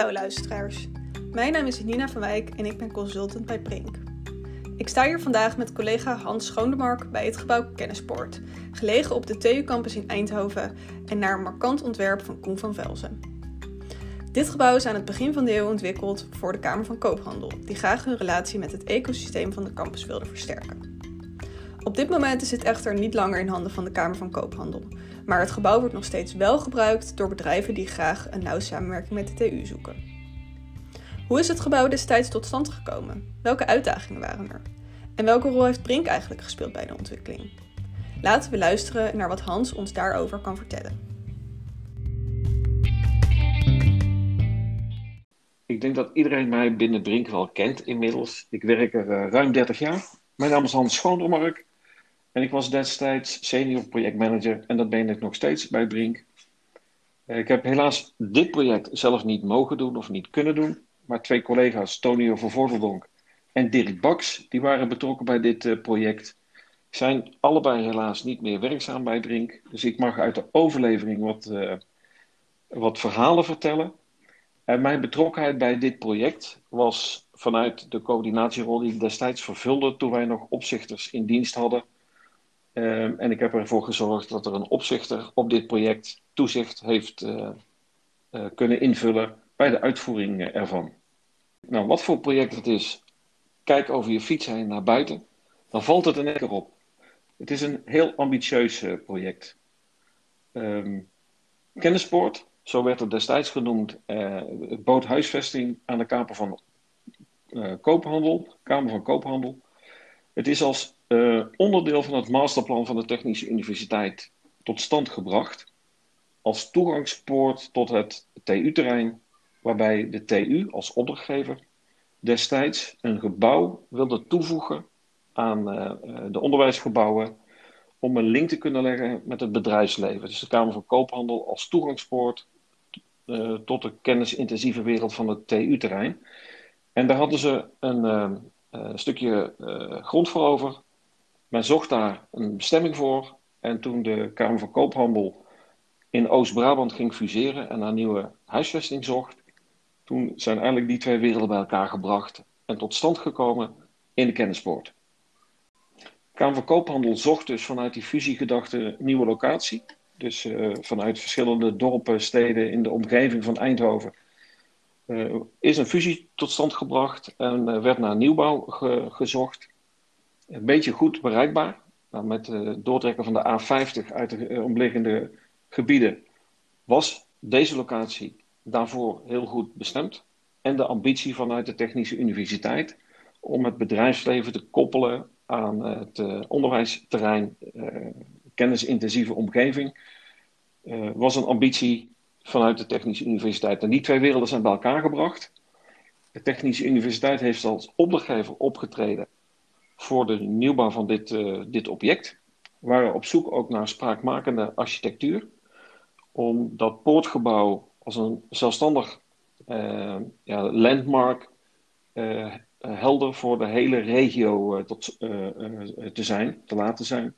Hallo luisteraars. Mijn naam is Nina van Wijk en ik ben consultant bij Brink. Ik sta hier vandaag met collega Hans Schoondemark bij het gebouw Kennispoort, gelegen op de TU Campus in Eindhoven en naar een markant ontwerp van Koen van Velzen. Dit gebouw is aan het begin van de eeuw ontwikkeld voor de Kamer van Koophandel, die graag hun relatie met het ecosysteem van de campus wilde versterken. Op dit moment is het echter niet langer in handen van de Kamer van Koophandel, maar het gebouw wordt nog steeds wel gebruikt door bedrijven die graag een nauwe samenwerking met de TU zoeken. Hoe is het gebouw destijds tot stand gekomen? Welke uitdagingen waren er? En welke rol heeft Brink eigenlijk gespeeld bij de ontwikkeling? Laten we luisteren naar wat Hans ons daarover kan vertellen. Ik denk dat iedereen mij binnen Brink wel kent inmiddels. Ik werk er uh, ruim 30 jaar. Mijn naam is Hans Schoondermark en ik was destijds senior projectmanager en dat ben ik nog steeds bij Brink. Eh, ik heb helaas dit project zelf niet mogen doen of niet kunnen doen, maar twee collega's, Tonio van Vordeldonk en Dirk Baks, die waren betrokken bij dit uh, project. Zijn allebei helaas niet meer werkzaam bij Brink, dus ik mag uit de overlevering wat, uh, wat verhalen vertellen. En mijn betrokkenheid bij dit project was vanuit de coördinatierol die ik destijds vervulde toen wij nog opzichters in dienst hadden Um, en ik heb ervoor gezorgd dat er een opzichter op dit project toezicht heeft uh, uh, kunnen invullen bij de uitvoering uh, ervan. Nou, wat voor project het is, kijk over je fiets heen naar buiten, dan valt het één keer op. Het is een heel ambitieus project. Um, Kennispoort, zo werd het destijds genoemd, het bood huisvesting aan de Kamer van Koophandel. Kamer van Koophandel. Het is als uh, onderdeel van het masterplan van de Technische Universiteit tot stand gebracht. Als toegangspoort tot het TU-terrein, waarbij de TU als opdrachtgever destijds een gebouw wilde toevoegen aan uh, de onderwijsgebouwen om een link te kunnen leggen met het bedrijfsleven. Dus de Kamer van Koophandel als toegangspoort tot de kennisintensieve wereld van het TU-terrein. En daar hadden ze een stukje grond voor over men zocht daar een bestemming voor. En toen de Kamer van Koophandel in Oost-Brabant ging fuseren en naar nieuwe huisvesting zocht, toen zijn eigenlijk die twee werelden bij elkaar gebracht en tot stand gekomen in de kennispoort. De Kamer van Koophandel zocht dus vanuit die fusiegedachte nieuwe locatie. Dus uh, vanuit verschillende dorpen, steden in de omgeving van Eindhoven. Uh, is een fusie tot stand gebracht en uh, werd naar nieuwbouw ge gezocht een beetje goed bereikbaar. Met het doortrekken van de A50 uit de uh, omliggende gebieden was deze locatie daarvoor heel goed bestemd. En de ambitie vanuit de Technische Universiteit om het bedrijfsleven te koppelen aan het uh, onderwijsterrein, kennisintensieve omgeving, was een ambitie vanuit de Technische Universiteit. En die twee werelden zijn bij elkaar gebracht. De Technische Universiteit heeft als opdrachtgever opgetreden voor de nieuwbouw van dit, uh, dit object. We waren op zoek ook naar spraakmakende architectuur. Om dat poortgebouw als een zelfstandig uh, ja, landmark uh, helder voor de hele regio tot, te zijn, te laten zijn.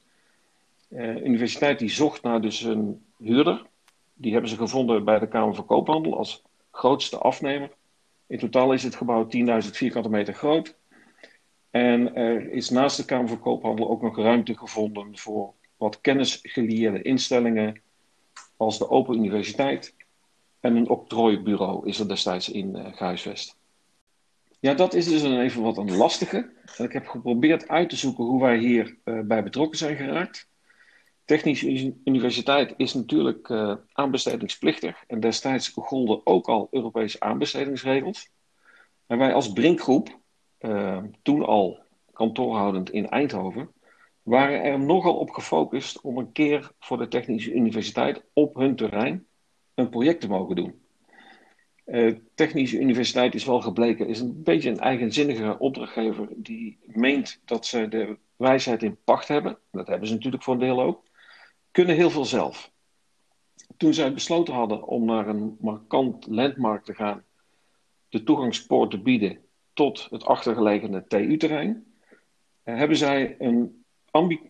De universiteit die zocht naar dus een huurder. Die hebben ze gevonden bij de Kamer van Koophandel als grootste afnemer. In totaal is het gebouw 10.000 vierkante meter groot. En er is naast de Kamer van Koophandel ook nog ruimte gevonden voor wat kennisgelieerde instellingen, als de Open Universiteit en een octrooibureau is er destijds in uh. Ja, dat is dus een even wat een lastige. En ik heb geprobeerd uit te zoeken hoe wij hier uh, bij betrokken zijn geraakt. Technische Universiteit is natuurlijk uh, aanbestedingsplichtig en destijds golden ook al Europese aanbestedingsregels. En wij als Brinkgroep uh, toen al kantoorhoudend in Eindhoven, waren er nogal op gefocust om een keer voor de Technische Universiteit op hun terrein een project te mogen doen. Uh, Technische Universiteit is wel gebleken, is een beetje een eigenzinnige opdrachtgever die meent dat ze de wijsheid in pacht hebben. Dat hebben ze natuurlijk voor een deel ook. Kunnen heel veel zelf. Toen zij besloten hadden om naar een markant landmark te gaan, de toegangspoort te bieden tot het achtergelegene TU-terrein, uh, hebben zij een,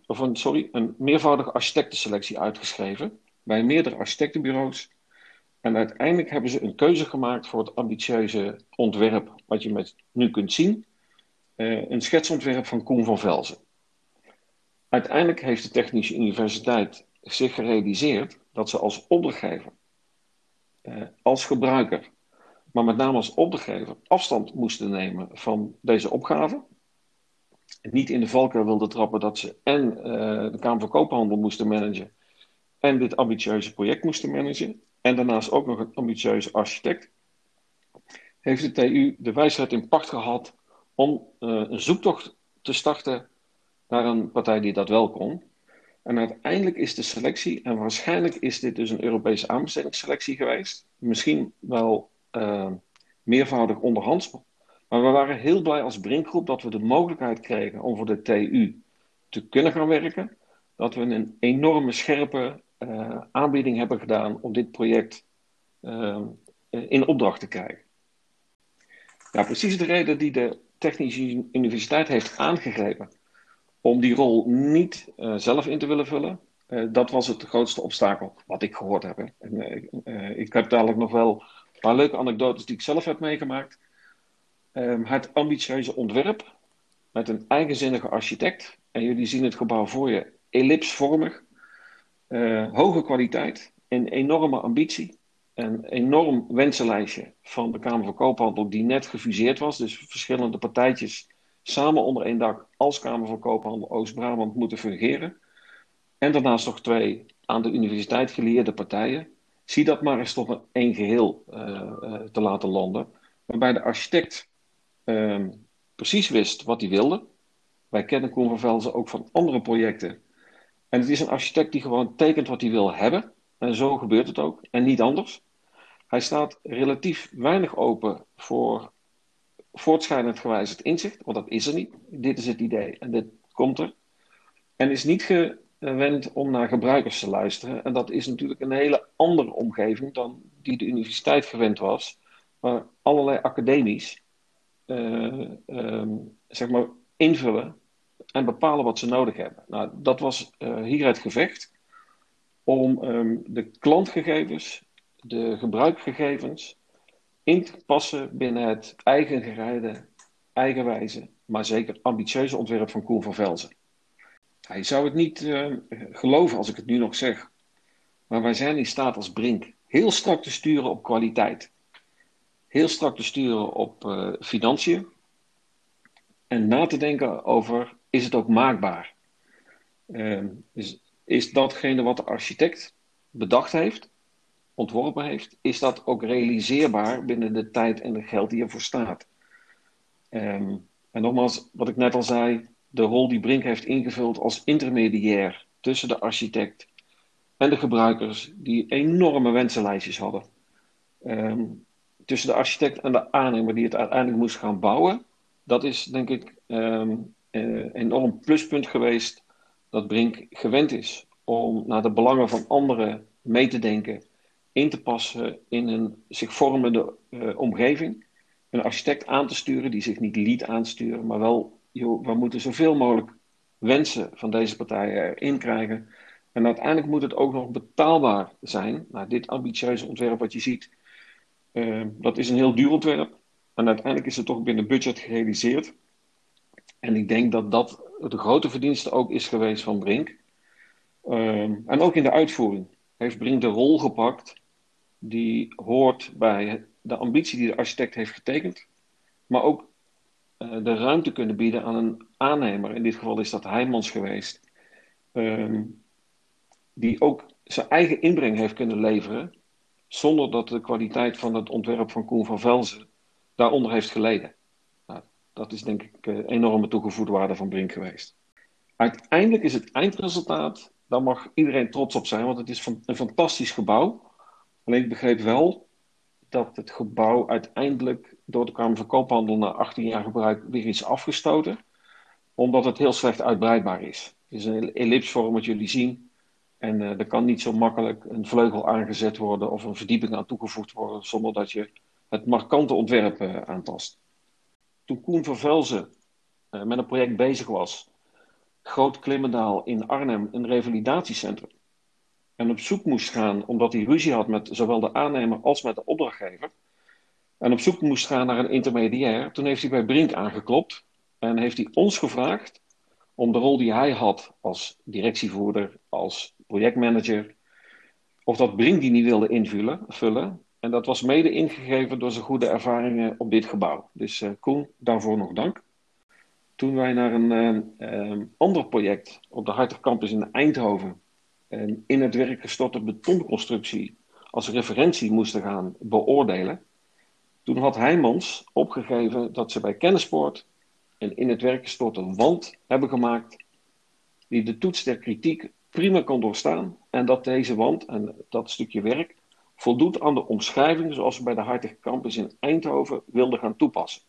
of een, sorry, een meervoudige architectenselectie uitgeschreven bij meerdere architectenbureaus. En uiteindelijk hebben ze een keuze gemaakt voor het ambitieuze ontwerp, wat je met, nu kunt zien. Uh, een schetsontwerp van Koen van Velzen. Uiteindelijk heeft de Technische Universiteit zich gerealiseerd dat ze als opdrachtgever, uh, als gebruiker, maar met name als opdrachtgever afstand moesten nemen van deze opgave. Niet in de valkuil wilden trappen dat ze en uh, de Kamer van Koophandel moesten managen en dit ambitieuze project moesten managen en daarnaast ook nog een ambitieuze architect, heeft de TU de wijsheid in pacht gehad om uh, een zoektocht te starten naar een partij die dat wel kon. En uiteindelijk is de selectie, en waarschijnlijk is dit dus een Europese aanbestedingsselectie geweest, misschien wel uh, meervoudig onderhands, maar we waren heel blij als Brinkgroep dat we de mogelijkheid kregen om voor de TU te kunnen gaan werken. Dat we een enorme scherpe uh, aanbieding hebben gedaan om dit project uh, in opdracht te krijgen. Precies de reden die de Technische Universiteit heeft aangegrepen om die rol niet zelf in te willen vullen, dat was het grootste obstakel wat ik gehoord heb. Ik heb dadelijk nog wel paar leuke anekdotes die ik zelf heb meegemaakt. Um, het ambitieuze ontwerp met een eigenzinnige architect. En jullie zien het gebouw voor je, ellipsvormig. Uh, hoge kwaliteit, een enorme ambitie. Een enorm wensenlijstje van de Kamer van Koophandel, die net gefuseerd was. Dus verschillende partijtjes samen onder één dak als Kamer van Koophandel Oost-Brabant moeten fungeren. En daarnaast nog twee aan de universiteit gelieerde partijen. Zie dat maar eens tot een één geheel uh, uh, te laten landen. Waarbij de architect um, precies wist wat hij wilde. Wij kennen Koen van Velzen ook van andere projecten. En het is een architect die gewoon tekent wat hij wil hebben. En zo gebeurt het ook. En niet anders. Hij staat relatief weinig open voor voortschrijdend gewijzigd inzicht. Want dat is er niet. Dit is het idee en dit komt er. En is niet gewend om naar gebruikers te luisteren. En dat is natuurlijk een hele andere omgeving dan die de universiteit gewend was. Waar allerlei academies uh, um, zeg maar invullen en bepalen wat ze nodig hebben. Nou, dat was uh, hier het gevecht om um, de klantgegevens, de gebruikgegevens in te passen binnen het eigen gereide, eigenwijze, maar zeker ambitieuze ontwerp van Koen van Velzen. Hij zou het niet uh, geloven als ik het nu nog zeg, maar wij zijn in staat als Brink heel strak te sturen op kwaliteit heel strak te sturen op uh, financiën. En na te denken over, is het ook maakbaar? Uh, is, is datgene wat de architect bedacht heeft, ontworpen heeft, is dat ook realiseerbaar binnen de tijd en het geld die ervoor staat? Um, en nogmaals, wat ik net al zei, de rol die Brink heeft ingevuld als intermediair tussen de architect en de gebruikers, die enorme wensenlijstjes hadden. Um, tussen de architect en de aannemer die het uiteindelijk moest gaan bouwen, dat is denk ik um, een enorm pluspunt geweest dat Brink gewend is om naar de belangen van anderen mee te denken, in te passen in een zich vormende uh, omgeving. Een architect aan te sturen die zich niet liet aansturen, maar wel, we moeten zoveel mogelijk wensen van deze partijen erin krijgen. En uiteindelijk moet het ook nog betaalbaar zijn. Nou, dit ambitieuze ontwerp wat je ziet, uh, dat is een heel duur ontwerp. En uiteindelijk is het toch binnen budget gerealiseerd. En ik denk dat dat de grote verdienste ook is geweest van Brink. Uh, en ook in de uitvoering heeft Brink de rol gepakt die hoort bij de ambitie die de architect heeft getekend. Maar ook de ruimte kunnen bieden aan een aannemer. In dit geval is dat Heijmans geweest. Uh, die ook zijn eigen inbreng heeft kunnen leveren zonder dat de kwaliteit van het ontwerp van Koen van Velzen daaronder heeft geleden. Nou, dat is denk ik een eh, enorme toegevoegde waarde van Brink geweest. Uiteindelijk is het eindresultaat, daar mag iedereen trots op zijn, want het is een fantastisch gebouw. Alleen ik begreep wel dat het gebouw uiteindelijk door de Kamer van na 18 jaar gebruik weer is afgestoten, omdat het heel slecht uitbreidbaar is. Het is een ellipsvorm wat jullie zien. En uh, er kan niet zo makkelijk een vleugel aangezet worden of een verdieping aan toegevoegd worden zonder dat je het markante ontwerp uh, aantast. Toen Koen van Velzen uh, met een project bezig was, Groot Klimmendaal in Arnhem, een revalidatiecentrum. en op zoek moest gaan, omdat hij ruzie had met zowel de aannemer als met de opdrachtgever, en op zoek moest gaan naar een intermediair, toen heeft hij bij Brink aangeklopt en heeft hij ons gevraagd om de rol die hij had als directievoerder, als projectmanager, of dat Brink die niet wilde invullen. Vullen. En dat was mede ingegeven door zijn goede ervaringen op dit gebouw. Dus uh, Koen, daarvoor nog dank. Toen wij naar een uh, ander project op de Hartig Campus in Eindhoven in het werk gestorte betonconstructie als referentie moesten gaan beoordelen, toen had Heijmans opgegeven dat ze bij Kennispoort een in het werk gestorte wand hebben gemaakt die de toets der kritiek prima kon doorstaan en dat deze wand en dat stukje werk voldoet aan de omschrijving zoals we bij de Hartige Campus in Eindhoven wilden gaan toepassen.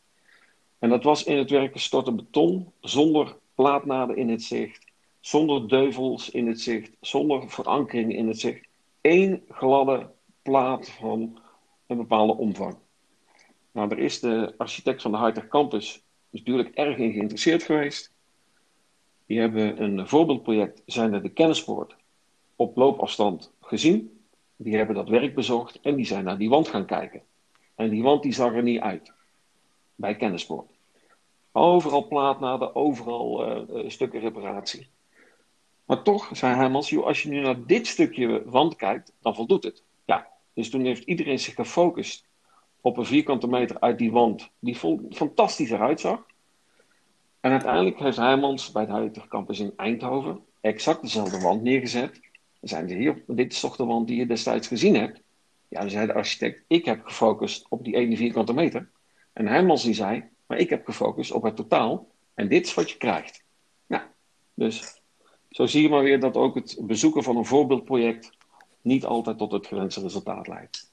En dat was in het werk gestorte beton zonder plaatnaden in het zicht, zonder deuvels in het zicht, zonder verankering in het zicht. Eén gladde plaat van een bepaalde omvang. Nou, daar is de architect van de Hartig Campus natuurlijk erg in geïnteresseerd geweest. Die hebben een voorbeeldproject, zijn er de kennispoort, op loopafstand gezien. Die hebben dat werk bezocht en die zijn naar die wand gaan kijken. En die wand die zag er niet uit. Bij kennispoort. Overal plaatnaden, overal uh, stukken reparatie. Maar toch, zei Hermans, joh, als je nu naar dit stukje wand kijkt, dan voldoet het. Ja, dus toen heeft iedereen zich gefocust op een vierkante meter uit die wand, die fantastisch eruit zag. En uiteindelijk heeft Heijmans bij het Huidige Campus in Eindhoven exact dezelfde wand neergezet. Dan zijn ze hier, dit is toch de wand die je destijds gezien hebt? Ja, dan zei de architect, ik heb gefocust op die ene vierkante meter. En Heijmans die zei, maar ik heb gefocust op het totaal. En dit is wat je krijgt. Nou, dus zo zie je maar weer dat ook het bezoeken van een voorbeeldproject niet altijd tot het gewenste resultaat leidt.